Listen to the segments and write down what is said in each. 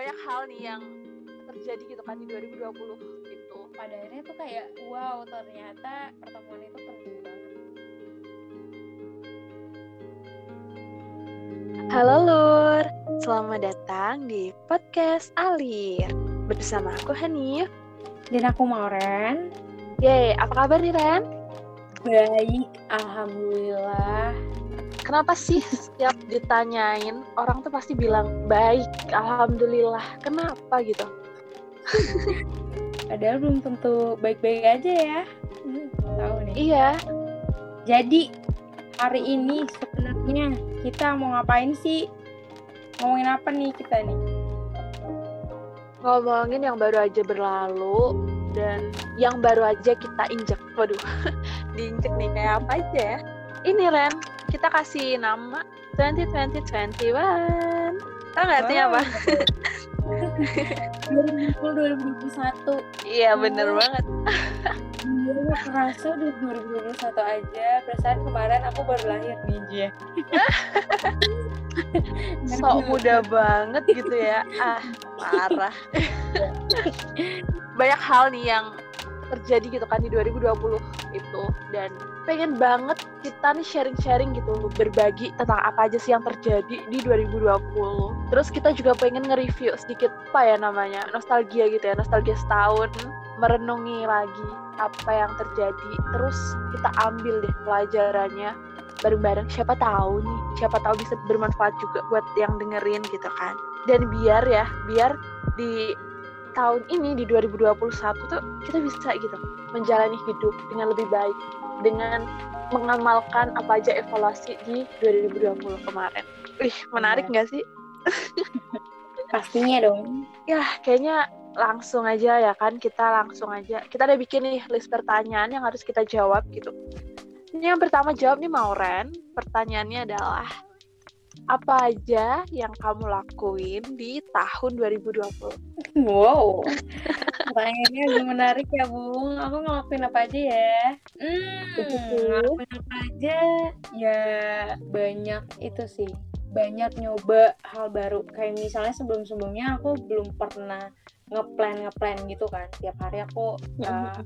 banyak hal nih yang terjadi gitu kan di 2020 itu pada akhirnya tuh kayak wow ternyata pertemuan itu penting banget. Halo Lur, selamat datang di podcast Alir. Bersama aku Hanif dan aku Mauren. Yeay, apa kabar nih Ren? baik alhamdulillah Kenapa sih setiap ditanyain orang tuh pasti bilang baik, alhamdulillah. Kenapa gitu? padahal belum tentu baik-baik aja ya hmm, tahu nih Iya, jadi hari ini sebenarnya kita mau ngapain sih ngomongin apa nih kita nih ngomongin yang baru aja berlalu dan yang baru aja kita injek. Waduh, diinjek nih kayak apa aja ya? Ini Ren, kita kasih nama 2020-21. Tahu nggak artinya apa? 2020 2021 Iya, bener Oh. banget. Iya, kerasa udah 2021 aja. Perasaan kemarin aku baru lahir nih, Jia. Sok muda banget gitu ya. Ah, parah. Banyak hal nih yang terjadi gitu kan di 2020 itu. Dan pengen banget kita nih sharing-sharing gitu berbagi tentang apa aja sih yang terjadi di 2020 terus kita juga pengen nge-review sedikit apa ya namanya nostalgia gitu ya nostalgia setahun merenungi lagi apa yang terjadi. Terus kita ambil deh pelajarannya bareng-bareng. Siapa tahu nih siapa tahu bisa bermanfaat juga buat yang dengerin gitu kan. Dan biar ya biar di tahun ini di 2021 tuh kita bisa gitu menjalani hidup dengan lebih baik dengan mengamalkan apa aja evaluasi di 2020 kemarin. Wih, menarik nggak sih? Pastinya dong. Ya, kayaknya langsung aja ya kan kita langsung aja. Kita udah bikin nih list pertanyaan yang harus kita jawab gitu. Ini yang pertama jawab nih Mauren. Pertanyaannya adalah apa aja yang kamu lakuin di tahun 2020? Wow. Pertanyaannya menarik ya, Bung. Aku ngelakuin apa aja ya? Hmm, ngelakuin apa aja? Ya, banyak itu sih. Banyak nyoba hal baru. Kayak misalnya sebelum-sebelumnya aku belum pernah ngeplan ngeplan gitu kan. Tiap hari aku uh,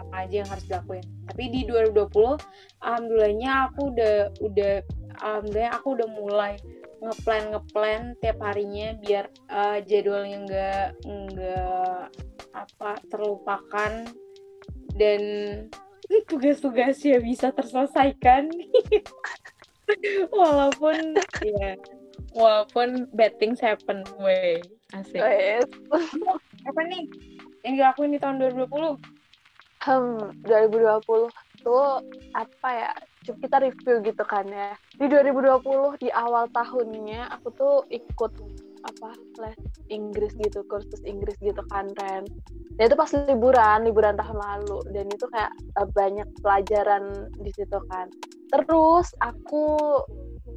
apa aja yang harus dilakuin. Tapi di 2020, alhamdulillahnya aku udah udah alhamdulillah aku udah mulai ngeplan ngeplan tiap harinya biar uh, jadwalnya nggak nggak apa terlupakan dan tugas-tugasnya bisa terselesaikan. Walaupun ya walaupun bad things happen way asik. Wes. apa nih? Yang dilakuin di tahun 2020 Hmm, 2020 tuh apa ya? Kita review gitu kan ya. Di 2020 di awal tahunnya aku tuh ikut apa les Inggris gitu, kursus Inggris gitu kan Ren. Dan itu pas liburan, liburan tahun lalu dan itu kayak uh, banyak pelajaran di situ kan. Terus aku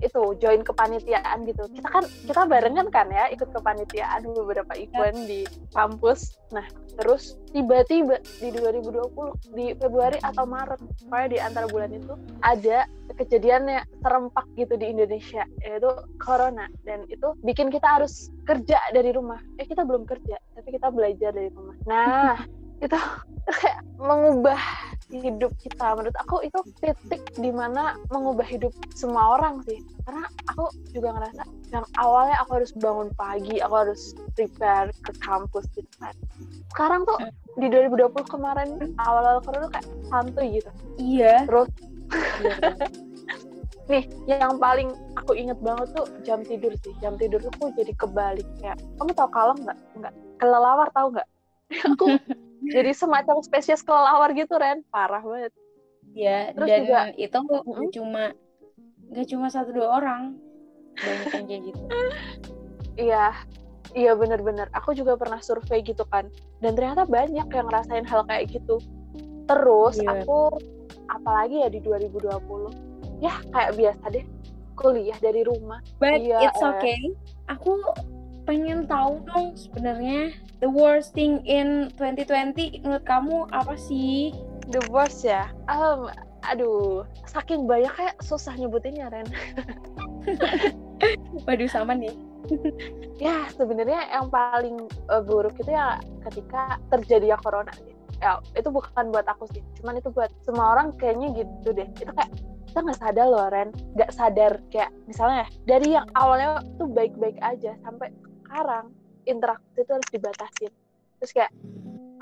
itu join kepanitiaan gitu. Kita kan kita barengan kan ya ikut kepanitiaan beberapa event di kampus. Nah, terus tiba-tiba di 2020 di Februari atau Maret pokoknya di antara bulan itu ada kejadiannya serempak gitu di Indonesia yaitu corona dan itu bikin kita harus kerja dari rumah eh kita belum kerja tapi kita belajar dari rumah nah itu kayak mengubah hidup kita. Menurut aku itu titik di mana mengubah hidup semua orang sih. Karena aku juga ngerasa yang awalnya aku harus bangun pagi aku harus prepare ke kampus gitu kan. Sekarang tuh di 2020 kemarin awal-awal corona kayak santuy gitu. Iya. Terus iya. Nih yang paling aku inget banget tuh jam tidur sih. Jam tidur tuh aku jadi kebalik kayak kamu tau kalem nggak? Nggak. Kelelawar tau nggak aku jadi semacam spesies kelelawar gitu Ren parah banget Ya, Terus dan juga itu nggak Mm-mm. cuma nggak cuma satu dua orang banyak yang kayak gitu. iya iya bener-bener aku juga pernah survei gitu kan dan ternyata banyak yang ngerasain hal kayak gitu terus Iya. aku apalagi ya di 2020 ya kayak biasa deh kuliah dari rumah But Iya, it's eh. okay. Aku pengen tahu dong sebenarnya the worst thing in 2020 menurut kamu apa sih? the worst ya? Um, aduh saking banyak kayak susah nyebutinnya Ren. Waduh sama nih. ya sebenarnya yang paling uh, buruk itu ya ketika terjadi ya corona. Ya itu bukan buat aku sih cuman itu buat semua orang kayaknya gitu deh. Itu kayak kita nggak sadar loh Ren. Nggak sadar kayak misalnya dari yang awalnya tuh baik-baik aja sampai sekarang interaksi itu harus dibatasin terus kayak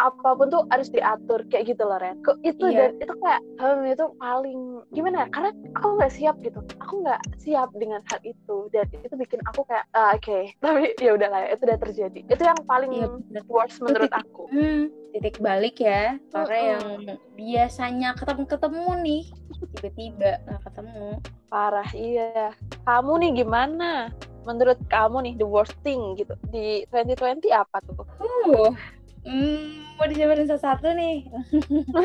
apa pun tuh harus diatur kayak gitu loh Ren. Kok itu iya. dan itu kayak hal itu paling gimana ya? Karena aku nggak siap gitu. Aku nggak siap dengan hal itu dan itu bikin aku kayak uh, oke. Okay. Tapi ya udah lah ya, itu udah terjadi. Itu yang paling iya, worst menurut titik, aku. Hmm, titik balik ya. Karena uh -uh. yang biasanya ketemu-ketemu nih tiba-tiba nggak ketemu. Parah iya. Kamu nih gimana? Menurut kamu nih the worst thing gitu di 2020 apa tuh? Uh, Hmm, mau dijabarin satu-satu nih.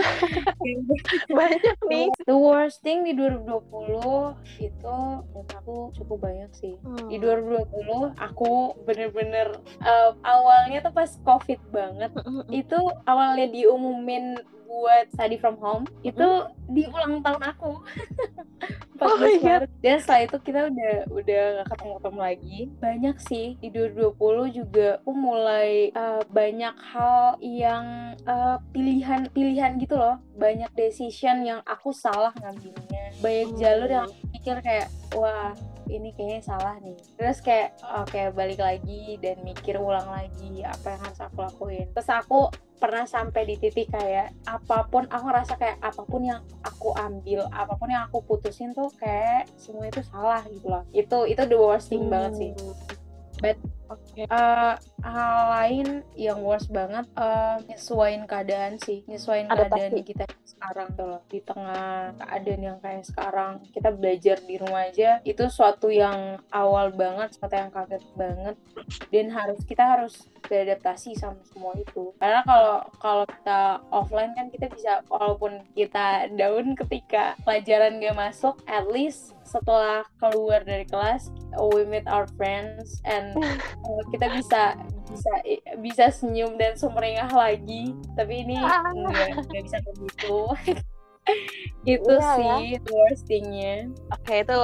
banyak nih. The worst thing di 2020 itu menurut aku cukup banyak sih. Hmm. Di 2020 aku bener-bener uh, awalnya tuh pas covid banget. Itu awalnya diumumin buat study from home itu hmm? di ulang tahun aku. 14 oh Maret. Dan setelah itu kita udah udah gak ketemu-ketemu lagi. Banyak sih di 2020 juga aku mulai uh, banyak hal yang uh, pilihan pilihan gitu loh. Banyak decision yang aku salah ngambilnya. Banyak jalur yang aku pikir kayak wah ini kayaknya salah nih terus kayak oke okay, balik lagi dan mikir ulang lagi apa yang harus aku lakuin terus aku pernah sampai di titik kayak apa pun aku ngerasa kayak apa pun yang aku ambil apa pun yang aku putusin tuh kayak semua itu salah gitu loh itu itu the worst thing hmm. banget sih hmm. but Okay. Uh, hal lain yang worst banget uh, nyesuain keadaan sih, nyesuain keadaan kita sekarang tuh loh. Di tengah keadaan yang kayak sekarang, kita belajar di rumah aja. Itu suatu yang awal banget, suatu yang kaget banget. Dan harus kita harus beradaptasi sama semua itu. Karena kalau kalau kita offline kan kita bisa walaupun kita down ketika pelajaran gak masuk, at least setelah keluar dari kelas we meet our friends and uh, kita bisa bisa bisa senyum dan sumringah lagi. Tapi ini nggak nggak bisa begitu. Itu iya, sih ya. worst thingnya. Oke okay, itu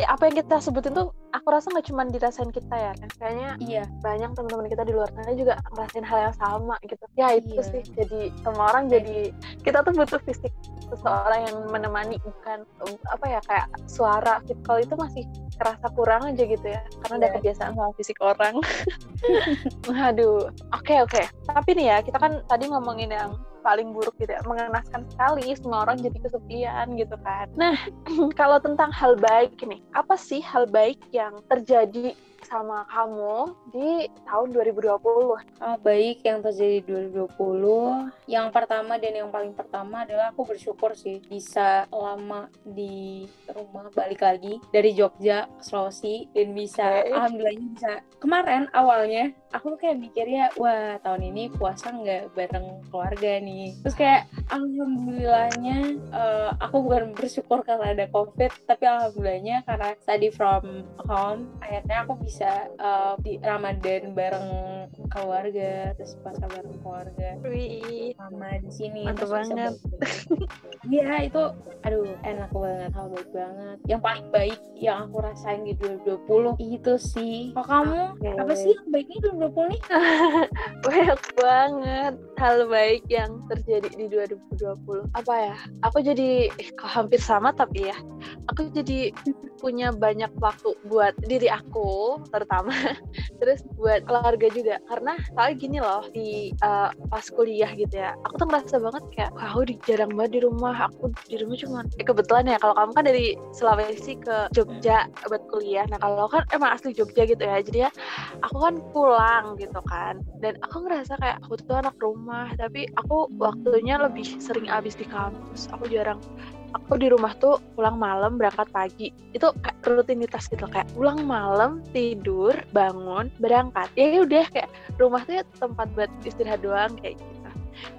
ya, apa yang kita sebutin tuh aku rasa nggak cuma dirasain kita ya kayaknya iya. banyak teman-teman kita di luar sana juga ngerasain hal yang sama gitu ya itu iya. sih jadi semua orang jadi kita tuh butuh fisik seseorang yang menemani bukan apa ya kayak suara kalau itu masih kerasa kurang aja gitu ya karena yeah. udah iya. kebiasaan sama fisik orang aduh oke okay, oke okay. tapi nih ya kita kan tadi ngomongin yang paling buruk gitu ya mengenaskan sekali semua orang jadi kesepian gitu kan nah kalau tentang hal baik ini apa sih hal baik yang terjadi sama kamu di tahun 2020? Oh, baik yang terjadi di 2020. Yang pertama dan yang paling pertama adalah aku bersyukur sih bisa lama di rumah balik lagi dari Jogja Sulawesi dan bisa okay. alhamdulillahnya bisa kemarin awalnya aku kayak mikirnya wah tahun ini puasa nggak bareng keluarga nih terus kayak alhamdulillahnya uh, aku bukan bersyukur karena ada covid tapi alhamdulillahnya karena study from home akhirnya aku bisa bisa uh, di Ramadan bareng keluarga terus puasa bareng keluarga. Wih. sama di sini mantap banget. iya itu aduh enak banget hal baik banget. Yang paling baik yang aku rasain di 2020 itu sih. Kok kamu? Okay. apa sih yang baik nih 2020 nih? Banyak banget hal baik yang terjadi di 2020 apa ya? Aku jadi eh, hampir sama tapi ya. Aku jadi punya banyak waktu buat diri aku terutama terus buat keluarga juga. Karena soalnya gini loh di uh, pas kuliah gitu ya aku tuh ngerasa banget kayak aku jarang banget di rumah. Aku di rumah cuma eh, kebetulan ya kalau kamu kan dari Sulawesi ke Jogja buat kuliah. Nah kalau kan emang asli Jogja gitu ya jadi ya aku kan pulang gitu kan. Dan aku ngerasa kayak aku tuh anak rumah. Tapi aku waktunya lebih sering abis di kampus. Aku jarang aku di rumah tuh pulang malam berangkat pagi. Itu rutinitas gitu kayak pulang malam tidur bangun berangkat. Ya udah kayak rumah tuh ya tempat buat istirahat doang kayak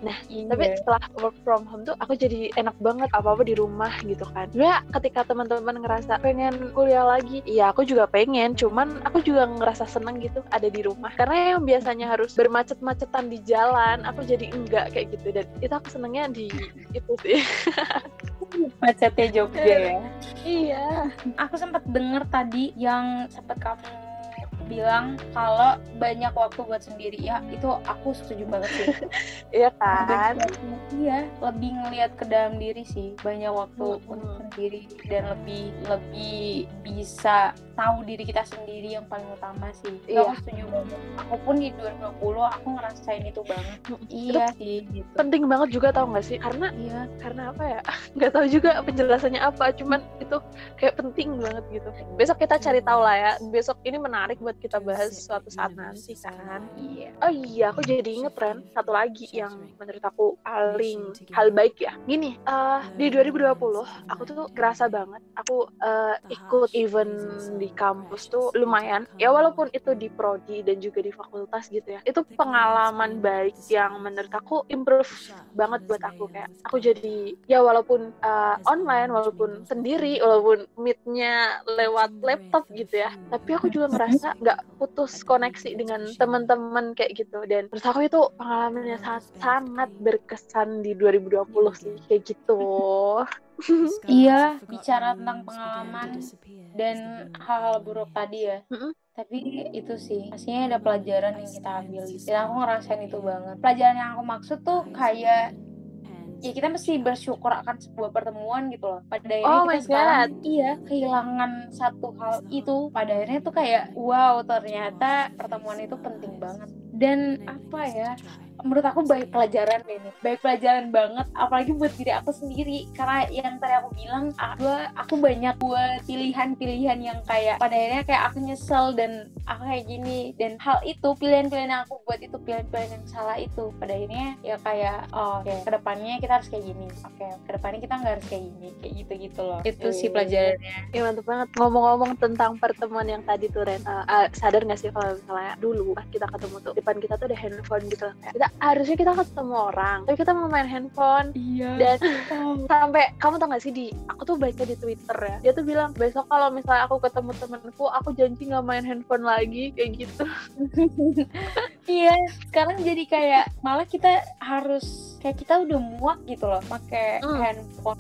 Nah, iya. tapi setelah work from home tuh aku jadi enak banget apa-apa di rumah gitu kan. Ya, ketika teman-teman ngerasa pengen kuliah lagi, iya aku juga pengen, cuman aku juga ngerasa seneng gitu ada di rumah. Karena yang biasanya harus bermacet-macetan di jalan, aku jadi enggak kayak gitu dan itu aku senengnya di itu sih. Macetnya Jogja ya. Iya. Aku sempat denger tadi yang sempat kamu bilang kalau banyak waktu buat sendiri ya itu aku setuju banget sih iya kan iya lebih ngelihat ke dalam diri sih banyak waktu Hmm. untuk sendiri dan lebih lebih bisa tahu diri kita sendiri yang paling utama sih. Itu Iya. aku setuju banget aku pun di 2020 aku ngerasain itu banget. Iya sih gitu. penting banget juga tau gak sih? Karena iya. karena apa ya? Nggak tahu juga penjelasannya apa cuman itu kayak penting banget gitu. Besok kita cari tahu lah ya. Besok ini menarik buat kita bahas suatu saat nanti kan? iya. Oh iya aku jadi inget Ren satu lagi yang menurut aku paling hal baik ya. Gini eh, di 2020 aku tuh ngerasa banget aku eh, ikut event di kampus tuh lumayan. ya walaupun itu di prodi dan juga di fakultas gitu ya. Itu pengalaman baik yang menurut aku improve banget buat aku kayak aku jadi ya walaupun uh, online walaupun sendiri walaupun meetnya lewat laptop gitu ya. tapi aku juga ngerasa nggak putus koneksi dengan teman-teman kayak gitu. Dan menurut aku itu pengalaman yang sangat sangat berkesan di 2020 sih kayak gitu Iya, bicara tentang pengalaman dan hal-hal buruk tadi ya. Mm-mm. Tapi itu sih, pastinya ada pelajaran yang kita ambil. Dan aku ngerasain itu banget. Pelajaran yang aku maksud tuh kayak ya kita mesti bersyukur akan sebuah pertemuan gitu loh. Pada akhirnya Oh kita sekarang iya kehilangan satu hal itu. Pada akhirnya tuh kayak wow ternyata pertemuan itu penting banget. Dan apa ya? Menurut aku baik pelajaran deh ini. Baik pelajaran banget apalagi buat diri aku sendiri karena yang tadi aku bilang aku, aku banyak buat pilihan-pilihan yang kayak pada akhirnya kayak aku nyesel dan aku kayak gini dan hal itu pilihan-pilihan yang aku buat itu pilihan-pilihan yang salah itu pada akhirnya ya kayak oh, oke ke depannya kita harus kayak gini oke ke depannya kita nggak harus kayak gini kayak gitu gitu loh itu sih Iya. pelajarannya Ya mantep banget ngomong-ngomong tentang pertemuan yang tadi tuh Ren uh, uh, sadar gak sih kalau misalnya dulu pas kita ketemu tuh depan kita tuh ada handphone gitu loh. Kayak kita harusnya kita ketemu orang tapi kita mau main handphone. Iya dan sampai kamu tau gak sih di? Aku tuh baca di Twitter ya. Dia tuh bilang besok kalau misalnya aku ketemu temenku aku janji nggak main handphone lagi kayak gitu. Iya sekarang jadi kayak malah kita harus kayak kita udah muak gitu loh pakai Hmm. handphone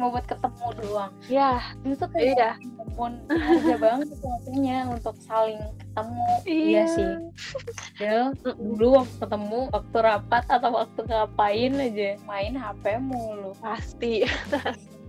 cuma buat ketemu doang. Ya itu tuh kayak iya. handphone aja banget waktunya untuk saling ketemu. Iya, sih. Del, Mm-mm. dulu waktu ketemu waktu rapat atau waktu ngapain aja main HP mulu. Pasti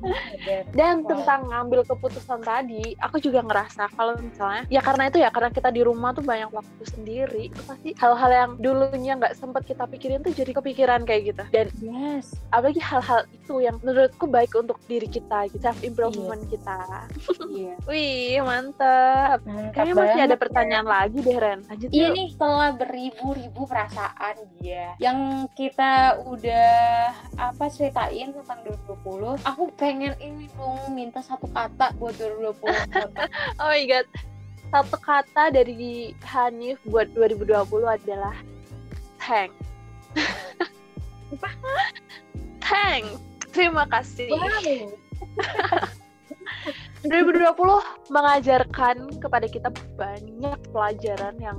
Dan- Wow. tentang ngambil keputusan tadi, aku juga ngerasa kalau misalnya ya karena itu ya karena kita di rumah tuh banyak waktu sendiri, itu pasti hal-hal yang dulunya nggak sempet kita pikirin tuh jadi kepikiran kayak gitu. Dan yes apalagi hal-hal itu yang menurutku baik untuk diri kita, gitu, self improvement kita. iya Wih mantap. mantap Kayaknya masih ada ya. pertanyaan lagi deh Ren. Lanjut Iya yuk. nih setelah beribu-ribu perasaan ya yang kita udah apa ceritain tentang 2020 aku pengen ini dong minta satu kata buat 2020 Oh my god. Satu kata dari Hanif buat 2020 adalah thanks. thanks. Terima kasih. wow 2020 mengajarkan kepada kita banyak pelajaran yang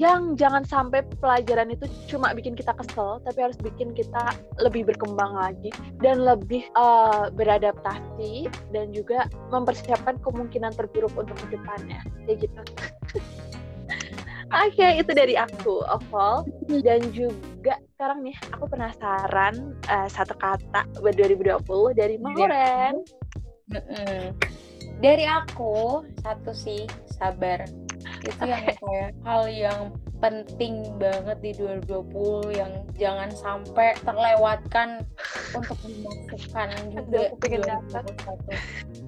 yang jangan sampai pelajaran itu cuma bikin kita kesel tapi harus bikin kita lebih berkembang lagi dan lebih eh, beradaptasi dan juga mempersiapkan kemungkinan terburuk untuk ke depannya kayak gitu Oke, itu dari aku, Oval. Dan juga sekarang nih, aku penasaran eh, satu kata buat 2020 dari Mauren. Dari aku satu sih sabar. Itu yang kayak hal yang penting banget di 2020 yang jangan sampai terlewatkan untuk dimasukkan juga Aduh, aku pengen di dapat. 2021.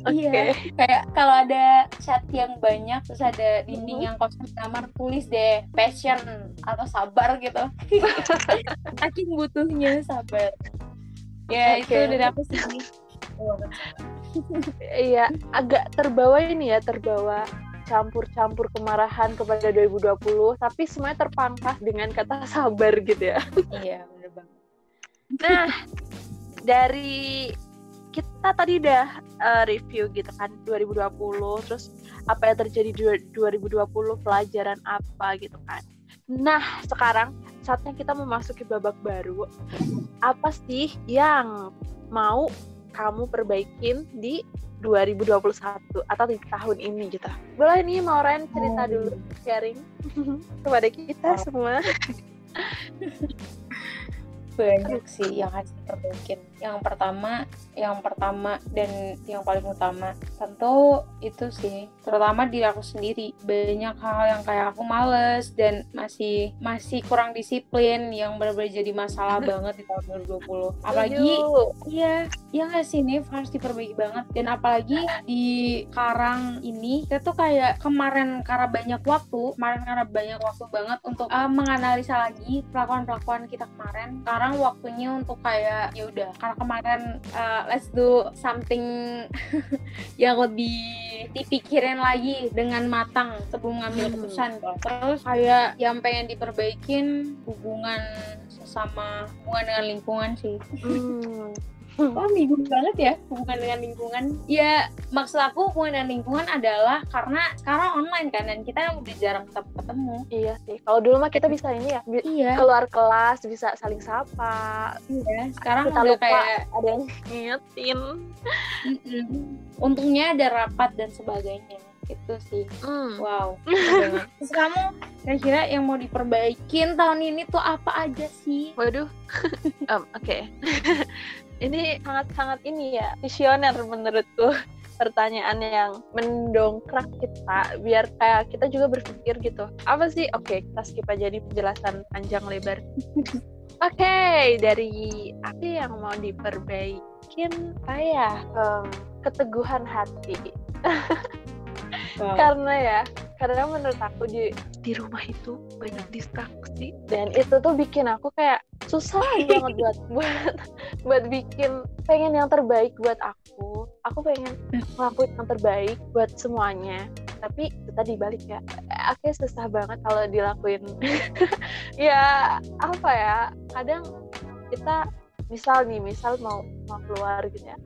Oke. Iya, kayak kalau ada chat yang banyak terus ada dinding Mhm. yang kosong kamar tulis deh passion atau sabar gitu. Saking butuhnya sabar. Ya Oke. itu dari aku sih. Iya, agak terbawa ini ya, terbawa campur-campur kemarahan kepada 2020, tapi semuanya terpangkas dengan kata sabar gitu ya. iya bener banget. Nah, dari kita tadi udah uh, review gitu kan 2020, terus apa yang terjadi di 2020, pelajaran apa gitu kan. Nah, sekarang saatnya kita memasuki babak baru. Apa sih yang mau kamu perbaikin di 2021 atau di tahun ini gitu. Boleh nih mau Ren cerita dulu sharing kepada kita semua. banyak sih yang diperbaikin yang pertama yang pertama dan yang paling utama tentu itu sih terutama diri aku sendiri. Banyak hal yang kayak aku males dan masih masih kurang disiplin yang benar-benar jadi masalah banget di tahun 2020 apalagi iya iya nggak sih Nif? Harus diperbaiki banget. Dan apalagi di sekarang ini kita tuh kayak kemarin karena banyak waktu kemarin karena banyak waktu banget untuk uh, menganalisa lagi pelakuan-pelakuan kita kemarin. Sekarang waktunya untuk kayak ya udah karena kemarin uh, let's do something yang lebih dipikirin lagi dengan matang sebelum ngambil hmm. keputusan terus kayak yang pengen diperbaikin hubungan sesama hubungan dengan lingkungan sih hmm. Oh bingung banget ya hubungan dengan lingkungan. Ya maksud aku hubungan dengan lingkungan adalah karena sekarang online kan dan kita udah jarang ketemu ketemu. Iya sih kalau dulu mah kita bisa ini ya iya. keluar kelas bisa saling sapa. Iya sekarang kita udah lupa, kayak ada yang ngingetin. Untungnya ada rapat dan sebagainya itu sih. Mm. wow. Terus kamu kira-kira yang mau diperbaikin tahun ini tuh apa aja sih? Waduh. Um, oke. Ini sangat-sangat ini ya visioner menurutku. Pertanyaan yang mendongkrak kita biar kayak kita juga berpikir gitu. Apa sih? Oke okay, kita skip aja di penjelasan panjang lebar. Oke okay, dari apa yang mau diperbaikin saya um, keteguhan hati. Wow. karena ya karena menurut aku di di rumah itu banyak distraksi. dan itu tuh bikin aku kayak susah banget buat buat buat bikin pengen yang terbaik buat aku. Aku pengen ngelakuin yang terbaik buat semuanya. Tapi kita dibalik ya aku susah banget kalau dilakuin. Ya apa ya kadang kita misal nih misal mau mau keluar gitu ya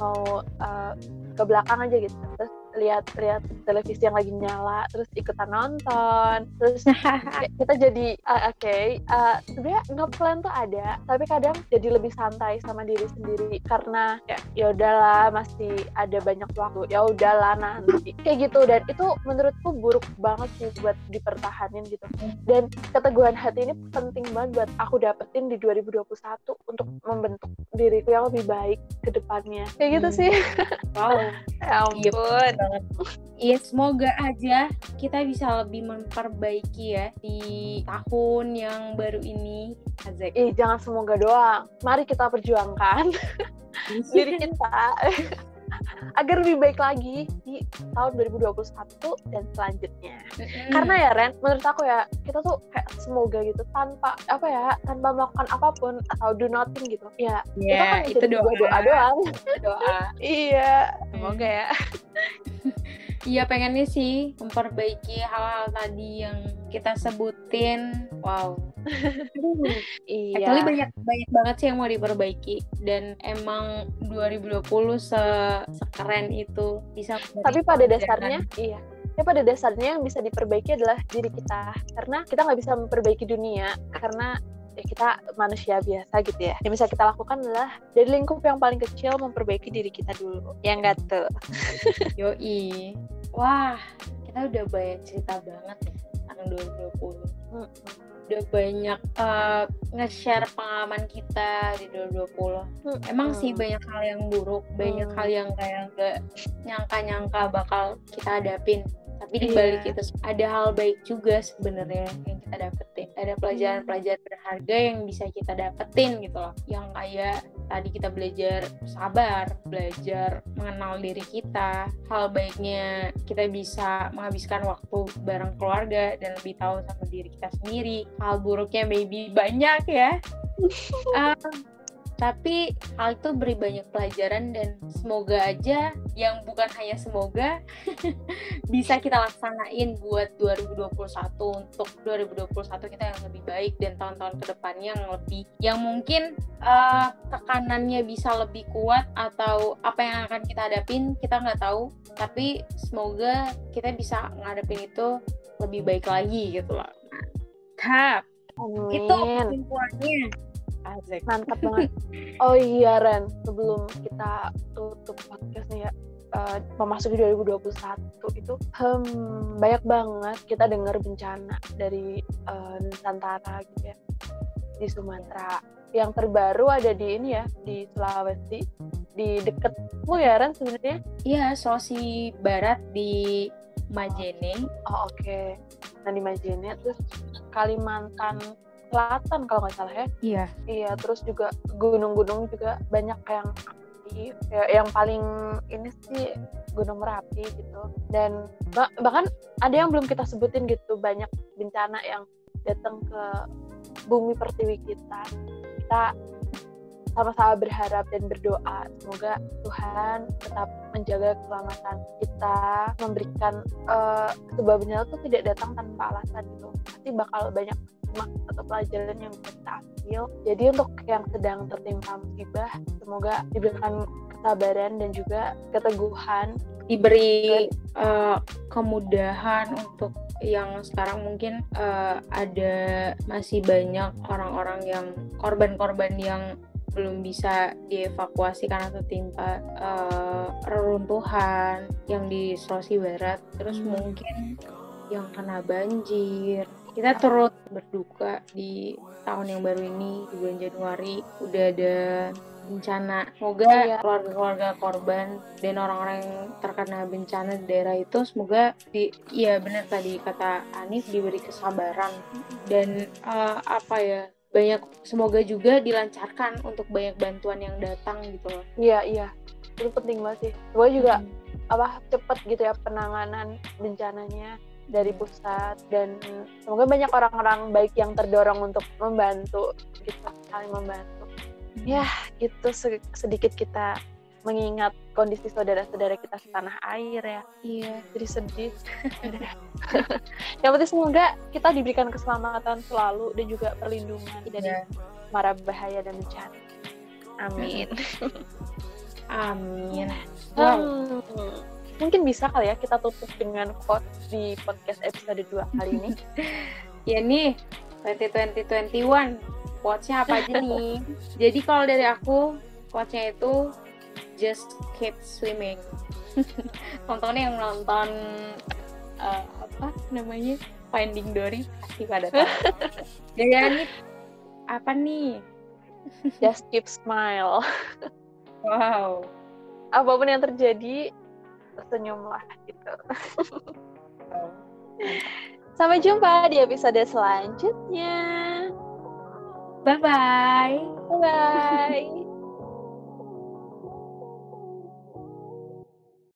mau uh, ke belakang aja gitu. Terus lihat lihat televisi yang lagi nyala terus ikutan nonton terus kita jadi uh, oke okay, uh, sebenarnya ngeplan tuh ada tapi kadang jadi lebih santai sama diri sendiri karena ya ya udahlah masih ada banyak waktu ya udahlah nanti. Kayak gitu dan itu menurutku buruk banget sih buat dipertahanin gitu. Dan keteguhan hati ini penting banget buat aku dapetin di 2021 untuk membentuk diriku yang lebih baik ke depannya. Kayak gitu hmm. sih. Wow. Ya ampun banget. Iya, semoga aja kita bisa lebih memperbaiki ya di tahun yang baru ini. Azek. Eh, jangan semoga doang. Mari kita perjuangkan diri kita agar lebih baik lagi di tahun 2021 dan selanjutnya. Mm-hmm. Karena ya Ren, menurut aku ya kita tuh kayak semoga gitu tanpa apa ya tanpa melakukan apa pun atau do nothing gitu. Ya yeah, itu kan itu doa. doa doang. doa. iya, semoga ya. Iya pengennya sih memperbaiki hal-hal tadi yang kita sebutin. Wow. iya. Actually banyak banyak banget sih yang mau diperbaiki dan emang 2020 se sekeren itu bisa. Tapi pada dasarnya, iya. Tapi pada dasarnya yang bisa diperbaiki adalah diri kita karena kita nggak bisa memperbaiki dunia karena ya kita manusia biasa gitu ya yang bisa kita lakukan adalah dari lingkup yang paling kecil memperbaiki diri kita dulu yang enggak tuh yoi wah kita udah banyak cerita banget ya tahun 2020 hmm. udah banyak uh, nge-share pengalaman kita di 2020 hmm. emang sih banyak hal yang buruk banyak hmm. hal yang kayak nggak nyangka-nyangka bakal kita hadapin tapi di balik yeah. itu ada hal baik juga sebenarnya yang kita dapetin ada pelajaran-pelajaran berharga yang bisa kita dapetin gitu loh. Yang kayak tadi kita belajar sabar belajar mengenal diri kita hal baiknya kita bisa menghabiskan waktu bareng keluarga dan lebih tahu sama diri kita sendiri. Hal buruknya maybe banyak ya. Uh, tapi hal itu beri banyak pelajaran dan semoga aja yang bukan hanya semoga bisa kita laksanain buat 2021 untuk 2021 kita yang lebih baik dan tahun-tahun ke depannya yang lebih yang mungkin uh, tekanannya bisa lebih kuat atau apa yang akan kita hadapin kita nggak tahu tapi semoga kita bisa ngadepin itu lebih baik lagi gitu loh. Tap. Itu kesimpulannya Asik. mantap banget oh iya Ren sebelum kita tutup podcastnya ya uh, memasuki 2021 itu hmm, banyak banget kita dengar bencana dari uh, Nusantara gitu ya di Sumatera. Yang terbaru ada di ini ya di Sulawesi di deketmu ya Ren sebenarnya? Iya Sulawesi Barat di Majene. Oh oke. Okay. nah di Majene terus Kalimantan Selatan kalau nggak salah ya. Iya. Iya terus juga gunung-gunung juga banyak yang ya, yang paling ini sih Gunung Merapi gitu. Dan bah bahkan ada yang belum kita sebutin gitu banyak bencana yang datang ke bumi pertiwi kita. Kita sama-sama berharap dan berdoa semoga Tuhan tetap menjaga keselamatan kita memberikan uh, sebuah bencana itu tidak datang tanpa alasan gitu. Pasti bakal banyak hikmah atau pelajaran yang bisa kita ambil. Jadi untuk yang sedang tertimpa musibah semoga diberikan kesabaran dan juga keteguhan. Diberi uh, kemudahan untuk yang sekarang mungkin uh, ada masih banyak orang-orang yang korban-korban yang belum bisa dievakuasi karena tertimpa uh, reruntuhan yang di Sulawesi Barat. Terus hmm. mungkin yang kena banjir kita turut berduka di tahun yang baru ini di bulan Januari udah ada bencana. Semoga iya. keluarga-keluarga korban dan orang-orang yang terkena bencana di daerah itu semoga di ya benar tadi kata Anif diberi kesabaran dan uh, apa ya banyak semoga juga dilancarkan untuk banyak bantuan yang datang gitu loh. Iya iya itu penting banget sih. Gue juga hmm. apa cepet gitu ya penanganan bencananya dari pusat dan semoga banyak orang-orang baik yang terdorong untuk membantu gitu saling membantu ya itu sedikit kita mengingat kondisi saudara-saudara kita setanah air ya. Iya. Jadi sedih. yang penting semoga kita diberikan keselamatan selalu dan juga perlindungan dari yeah. mara bahaya dan bencana. Amin. Amin. Wow. Hmm, mungkin bisa kali ya kita tutup dengan quote di podcast episode 2 kali ini. ya nih, 2020 quotes-nya apa aja nih? Jadi kalau dari aku, quotes-nya itu just keep swimming. Tontonnya yang nonton uh, apa namanya Finding Dory pasti pada tahu. Jadi ini apa nih? just keep smile. wow. Apa pun yang terjadi, senyumlah gitu. Sampai jumpa di episode selanjutnya. Bye bye. Bye bye.